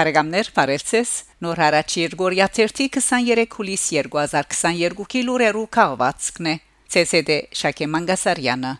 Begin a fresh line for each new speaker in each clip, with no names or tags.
Փարեգամներ Փարելցես Նոր հարաճ Երգորիա 23 հուլիս 2022-ի լուրերու քաղվածքն է ՑՍԴ Շակե Մանգասարյանը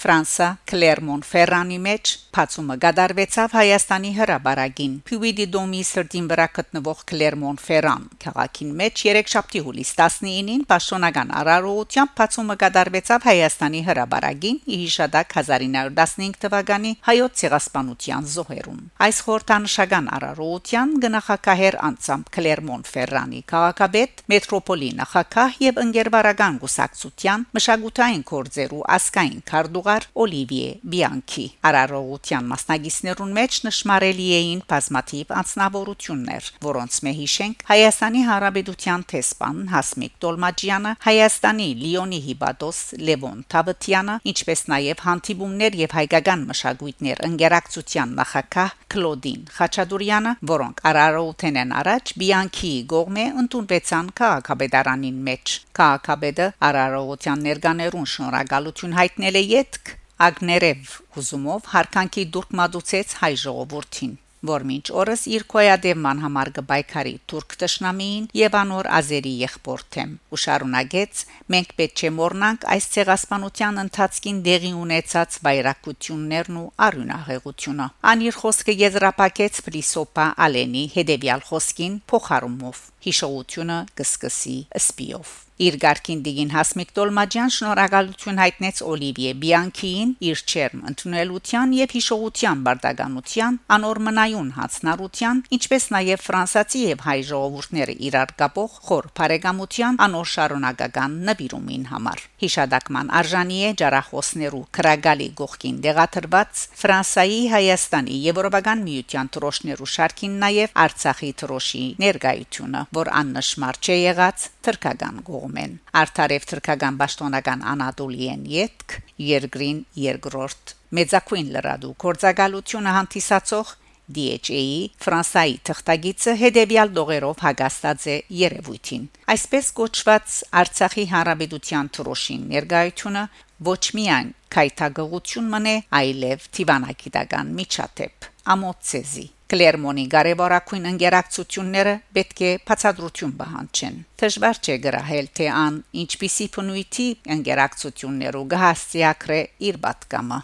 Ֆրանսա Կլերմոն Ֆերrani մեջ Փացումը գդարվեցավ Հայաստանի հրաբարագին Փյուվիդի դոմի սրտին վրա գտնվող Կլերմոն Ֆերrан քաղաքին մեջ 3 շաբթի հուլիս 19-ին Պաշտոնական արարողությամբ Փացումը գդարվեցավ Հայաստանի հրաբարագին Իհիշադակ 1915 թվականի հայոց ցեղասպանության զոհերուն այս խորհրդանշական արարողության գնահակահեր անցամ Կլերմոն Ֆերrani քաղաքաբեդ մետրոպոլի նախակահ եւ ընկերվարական գուսակցության մշակութային կորձերու ասկային քարտուղար Օլիվիե Բիանքի արարողության Հանրապետության մասնագետներուն մեջ նշмарելի էին բազմաթիվ անձնավորություններ, որոնց մե հիշենք Հայաստանի Հանրապետության տեսփան Հասմիկ Տոլմաջյանը, Հայաստանի Լիոնի հիբատոս Լևոն Թավթյանը, ինչպես նաև հանդիպումներ եւ հայկական մշակույթներ ընկերակցության նախակահ Կլոդին Խաչատուրյանը, որոնք Արարողութենեն առաջ Բիանքի գողմե ընդունվեցան քաղաքաբեդարանին մեջ։ Քաղաքաբեդը Արարողության ներկաներուն շնորհակալություն հայտնել է յետք Ագներև հուզումով հարկանքի դուրք մատուցեց հայ ժողովրդին որ մինչ օրս իր կոյադեման համար գբայքարի թուրք տշնամին եւ անոր ազերի եղբորթեմ ու շարունակեց. Մենք պետք չէ մոռնանք այս ցեղասպանության ընթացքին դեղի ունեցած վայրակություններն ու արյունահեղությունը անիր խոսքը եզրափակեց Ֆրիսոպա Ալենի հետեւյալ խոսքին փոխարումով հիշողությունը կսկսի սպիով Իր ղարքին դիգին Հասմիկ Տոլմաջյան շնորհակալություն հայտնեց Օլիվիե Բիանքիին իր չերմ ընդունելության եւ հիշողության բարդականության անորմնայուն հացնարության, ինչպես նաեւ ֆրանսացի եւ հայ ժողովուրդները իրար կապող խոր բարեկամության անոր շարունակական նվիրումին համար։ Հիշադակման արժանի է ջարախոսներու քրագալի գողքին դեղաթրված Ֆրանսայի, Հայաստանի, Եվրոպական միության թրոշներու շարքին նաեւ Արցախի թրոշի ներկայությունը, որ աննշմար չէ եղած թրկական գող կողմեն արդարև թրքական պաշտոնական անադոլիեն յետք երկրին երկրորդ մեծակույն լրադու կորցակալությունը հանդիսացող DHA-ի Ֆրանսայի թղթագիծը հետևյալ դողերով հագաստած է երևույթին։ Այսպես կոչված Արցախի հանրապետության թրոշին ներկայությունը ոչ միայն քայթագողություն մնե, այլև տիվանագիտական միջաթեպ ամոծեզի Կլերմոնի կարևորակույն ընկերակցությունները պետք է բացատրություն բանջեն։ Դժվար չէ գրահել թե ան ինչպիսի փնույթի ընկերակցություններով գահստիակրե իր պատկամը։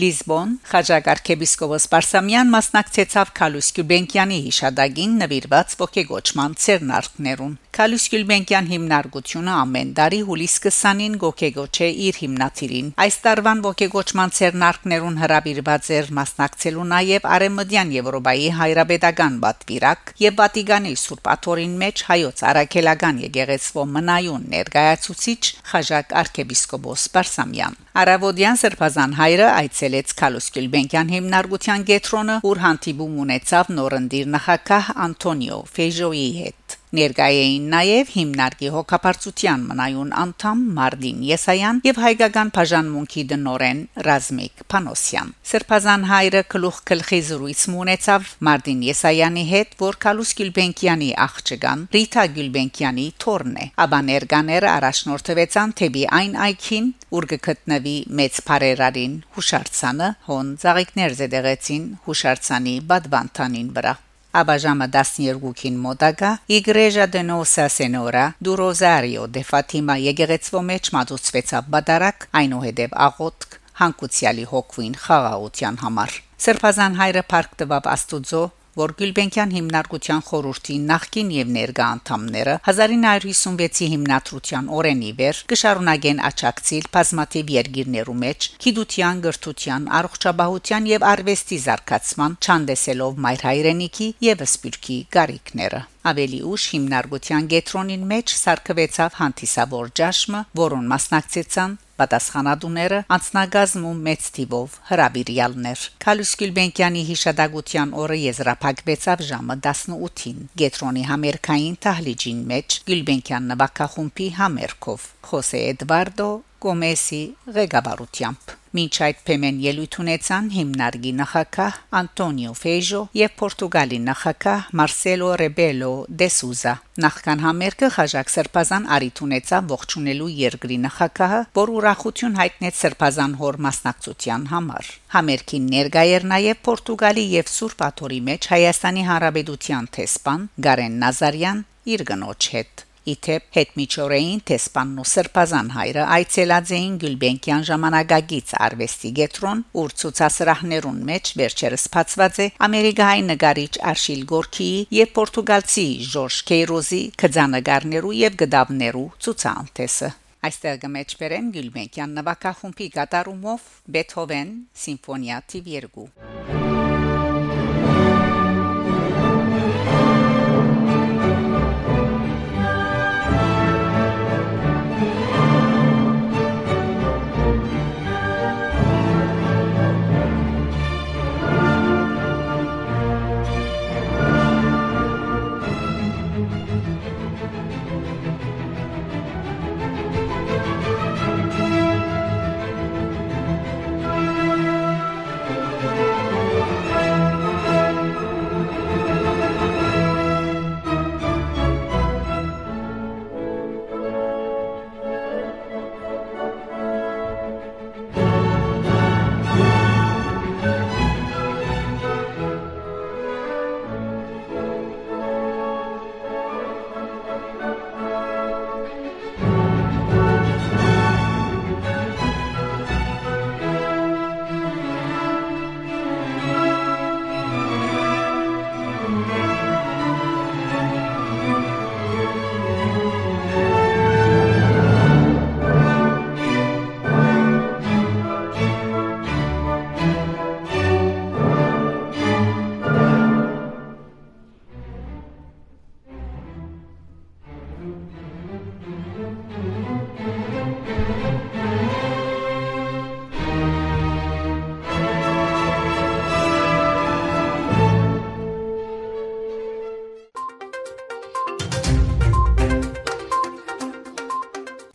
Լիզբոն Խաչակարքեբիսկոպոս Պարսամյան մասնակցեցավ Քալուս Գյուբենկյանի հիշադակին նվիրված ողեգոճման ցերնարկներուն Քալուս Գյուլբենկյան հիմնարկությունը ամեն տարի հուլիս 20-ին գոկեգոչ է իր հիմնադիրին։ Այս տարվան ողեգոճման ցերնարկներուն հրավիրված էր մասնակցելու նաև Արեմդյան Եվրոպայի հայրապետական բատվիրակ եւ Վատիկանի Սուրբ Աթորին մեջ հայոց արաքելական եկեղեցվո մնայուն ներկայացուցիչ Խաժակ arczepiskopos Պարսամյան։ Արավոդյան Սրբազան հայրը այցելեց Քալուս Գյուլբենկյան հիմնարկության գետրոնը, ուր հանդիպում ունեցավ նորընտիր նախակահ Անտոնիո Ֆեժոյի հետ։ Ներկայ էին նաև հիմնարկի հոգապարծության մնայուն անդամ Մարտին Եսայան եւ հայկական բաժանմունքի դնորեն Ռազմիկ Փանոսյան։ Սրբազան հայրը գլուխ գլխի զրույց ունեցավ Մարտին Եսայանի հետ, որ Կալուս Գյուլբենկյանի աղջկան Ռիթա Գյուլբենկյանի թորն է։ Աբա ներկաները առաջնորդվեցան թեպի այն այքին, ուր գտնվի մեծ բարերարին հուշարձանը, հոն ծաղիկներ զդեղեցին հուշարձանի բադվանտանին վրա։ Abajama 12-ին մոտակա Igreja de Nossa Senhora do Rosário de Fatima եգեգեցվո մեջ մատուցվեց ապատարակ այնուհետև աղոթք հանկուցյալի հոգվին խաղաղության համար Սրբազան հայրը Փարք տվավ Աստուծո որ Գյուլբենկյան հիմնարկության խորհրդի նախկին եւ ներկա անդամները 1956-ի հիմնադրության օրենի վեր կշարունակեն աճակցիլ բազմաթիվ երկիրներու մեջ գիտության, գրթության, առողջապահության եւ արվեստի զարգացման չանդեսելով մայր հայրենիքի եւ սպիրկի գարիկները Ավելի ուշ հիմնարկության գետրոնին մեջ սարկվեցավ հանդիսավոր ջաշմը, որոն մասնակցեցան պատասխանատուները անցնագազմում մեծ թիվով հրավիրյալներ։ Քալուս Գյուլբենկյանի հիշադակության օրը եզրափակվեցավ ժամը 18-ին։ Գետրոնի համերկային տահլիջին մեջ Գյուլբենկյան նվակախումբի համերկով Խոսե Էդվարդո Գոմեսի ղեկավարությամբ Մինչ այդ փեմեն ելույթ ունեցան հիմնարկի նախակահ Անտոնիո Ֆեյժո եւ Պորտուգալի նախակահ Մարսելո Ռեբելո դե Սուզա նախքան համերգը խաժակ սրբազան արիթ ունեցավ ողջունելու երկրի նախակահը որ ուրախություն հայտնեց սրբազան հոր մասնակցության համար համերգին ներկայ էր նաեւ Պորտուգալի եւ Սուրբ Աթորի մեջ Հայաստանի Հանրապետության տեսփան Գարեն Նազարյան իր գնոջ հետ Իթեփ հետմիջորեին թե սպաննու սրբազան հայրը այցելած էին Գյուլբենկյան ժամանակագից արվեստի գետրոն, ուր ցուցասրահներուն մեջ վերջերս փածված է ամերիկայի նկարիչ Արշիլ Գորքիի եւ Պորտուգալցի Ժորժ Քեյրոզի կծանագարներու եւ գդավներու ցուցանտեսը։ Այստեղ գմեջբերեն Գյուլբենկյան նվագախումբի կատարումով Բեթհովեն սիմֆոնիա TV2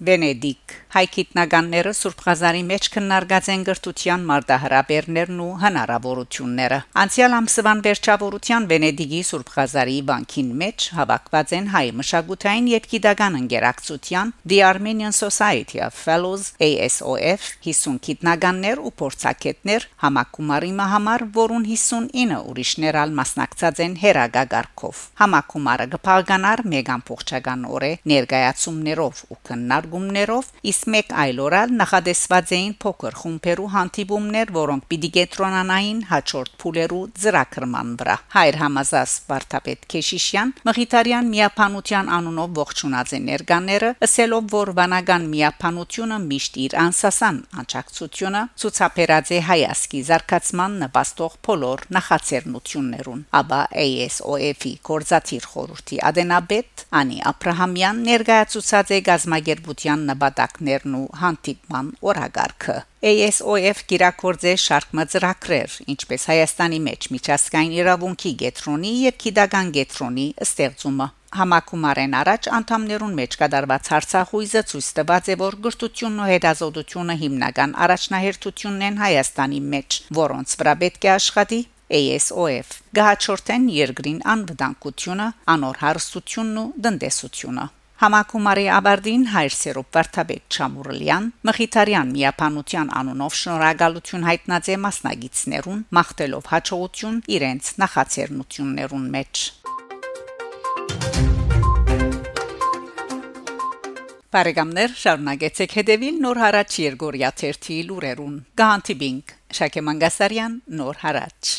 Benedict. Հայ գիտնականները Սուրբ Ղազարի մեջ քննարկած են գրթության մարտահրավերներն ու հնարավորությունները։ Անցյալ ամսվան վերջավորության Վենեդիգի Սուրբ Ղազարի բանկին մեջ հավաքված են հայ մշակութային եւ գիտական ընկերակցության The Armenian Society of Fellows ASOF 50 գիտնականներ ու փորձակետներ համակումարի համար, որուն 59 ուրիշներ ալ մասնակցած են հերագագարքով։ Համակումարը կփաղկանար մեգան փոխչական օրե ներկայացումներով ու քննարկումներով, իսկ մեկ այլ օրալ նախադեсված էին փոքր խումբերու հանդիպումներ, որոնք պիտի կետրոնանային հաջորդ փուլերու ծրակրման վրա։ Հայր Համազաս Վարդապետ Քեշիշյան Մղիտարյան միապանության անունով ողջունած է ներկաները, ասելով, որ վանական միապանությունը միշտ իր անսասան անճակցությունը ցուցաբերած է հայասկի զարգացման նպաստող փոլոր նախաձեռնություններուն։ Աբա ASOF-ի կորզաթիր խորհրդի ադենաբեդ Անի Աբրահամյան ներկայացուցած է գազագերբության նպատակներ ծրագրերն ու հանդիպման օրագարկը ASOF գիրակորձե շարք մծրակրեր, ինչպես Հայաստանի մեջ միջազգային իրավունքի գետրոնի եւ քիդական գետրոնի ստեղծումը Համակումարեն առաջ անդամներուն մեջ կդարված հարցախույզը ցույց տված է, որ գրթությունն ու հետազոտությունը հիմնական առաջնահերթությունն են Հայաստանի մեջ, որոնց վրա պետք է աշխատի ASOF գահչորտեն երկրին անվտանգությունը, անոր հարստությունն ու դնդեսությունը Համակումարի Աբարդին հայր Սերոբ Վարդապետ Չամուրլյան Մխիթարյան միապանության անունով շնորհակալություն հայտնած է մասնագետներուն մաղթելով հաջողություն իրենց նախաձեռնություններուն մեջ Բարեկամներ շարունակեցեք հետևել նոր հարաճ Երգորիա 1 լուրերուն։ Գանտիբինգ Շակե Մանգասարյան նոր հարաճ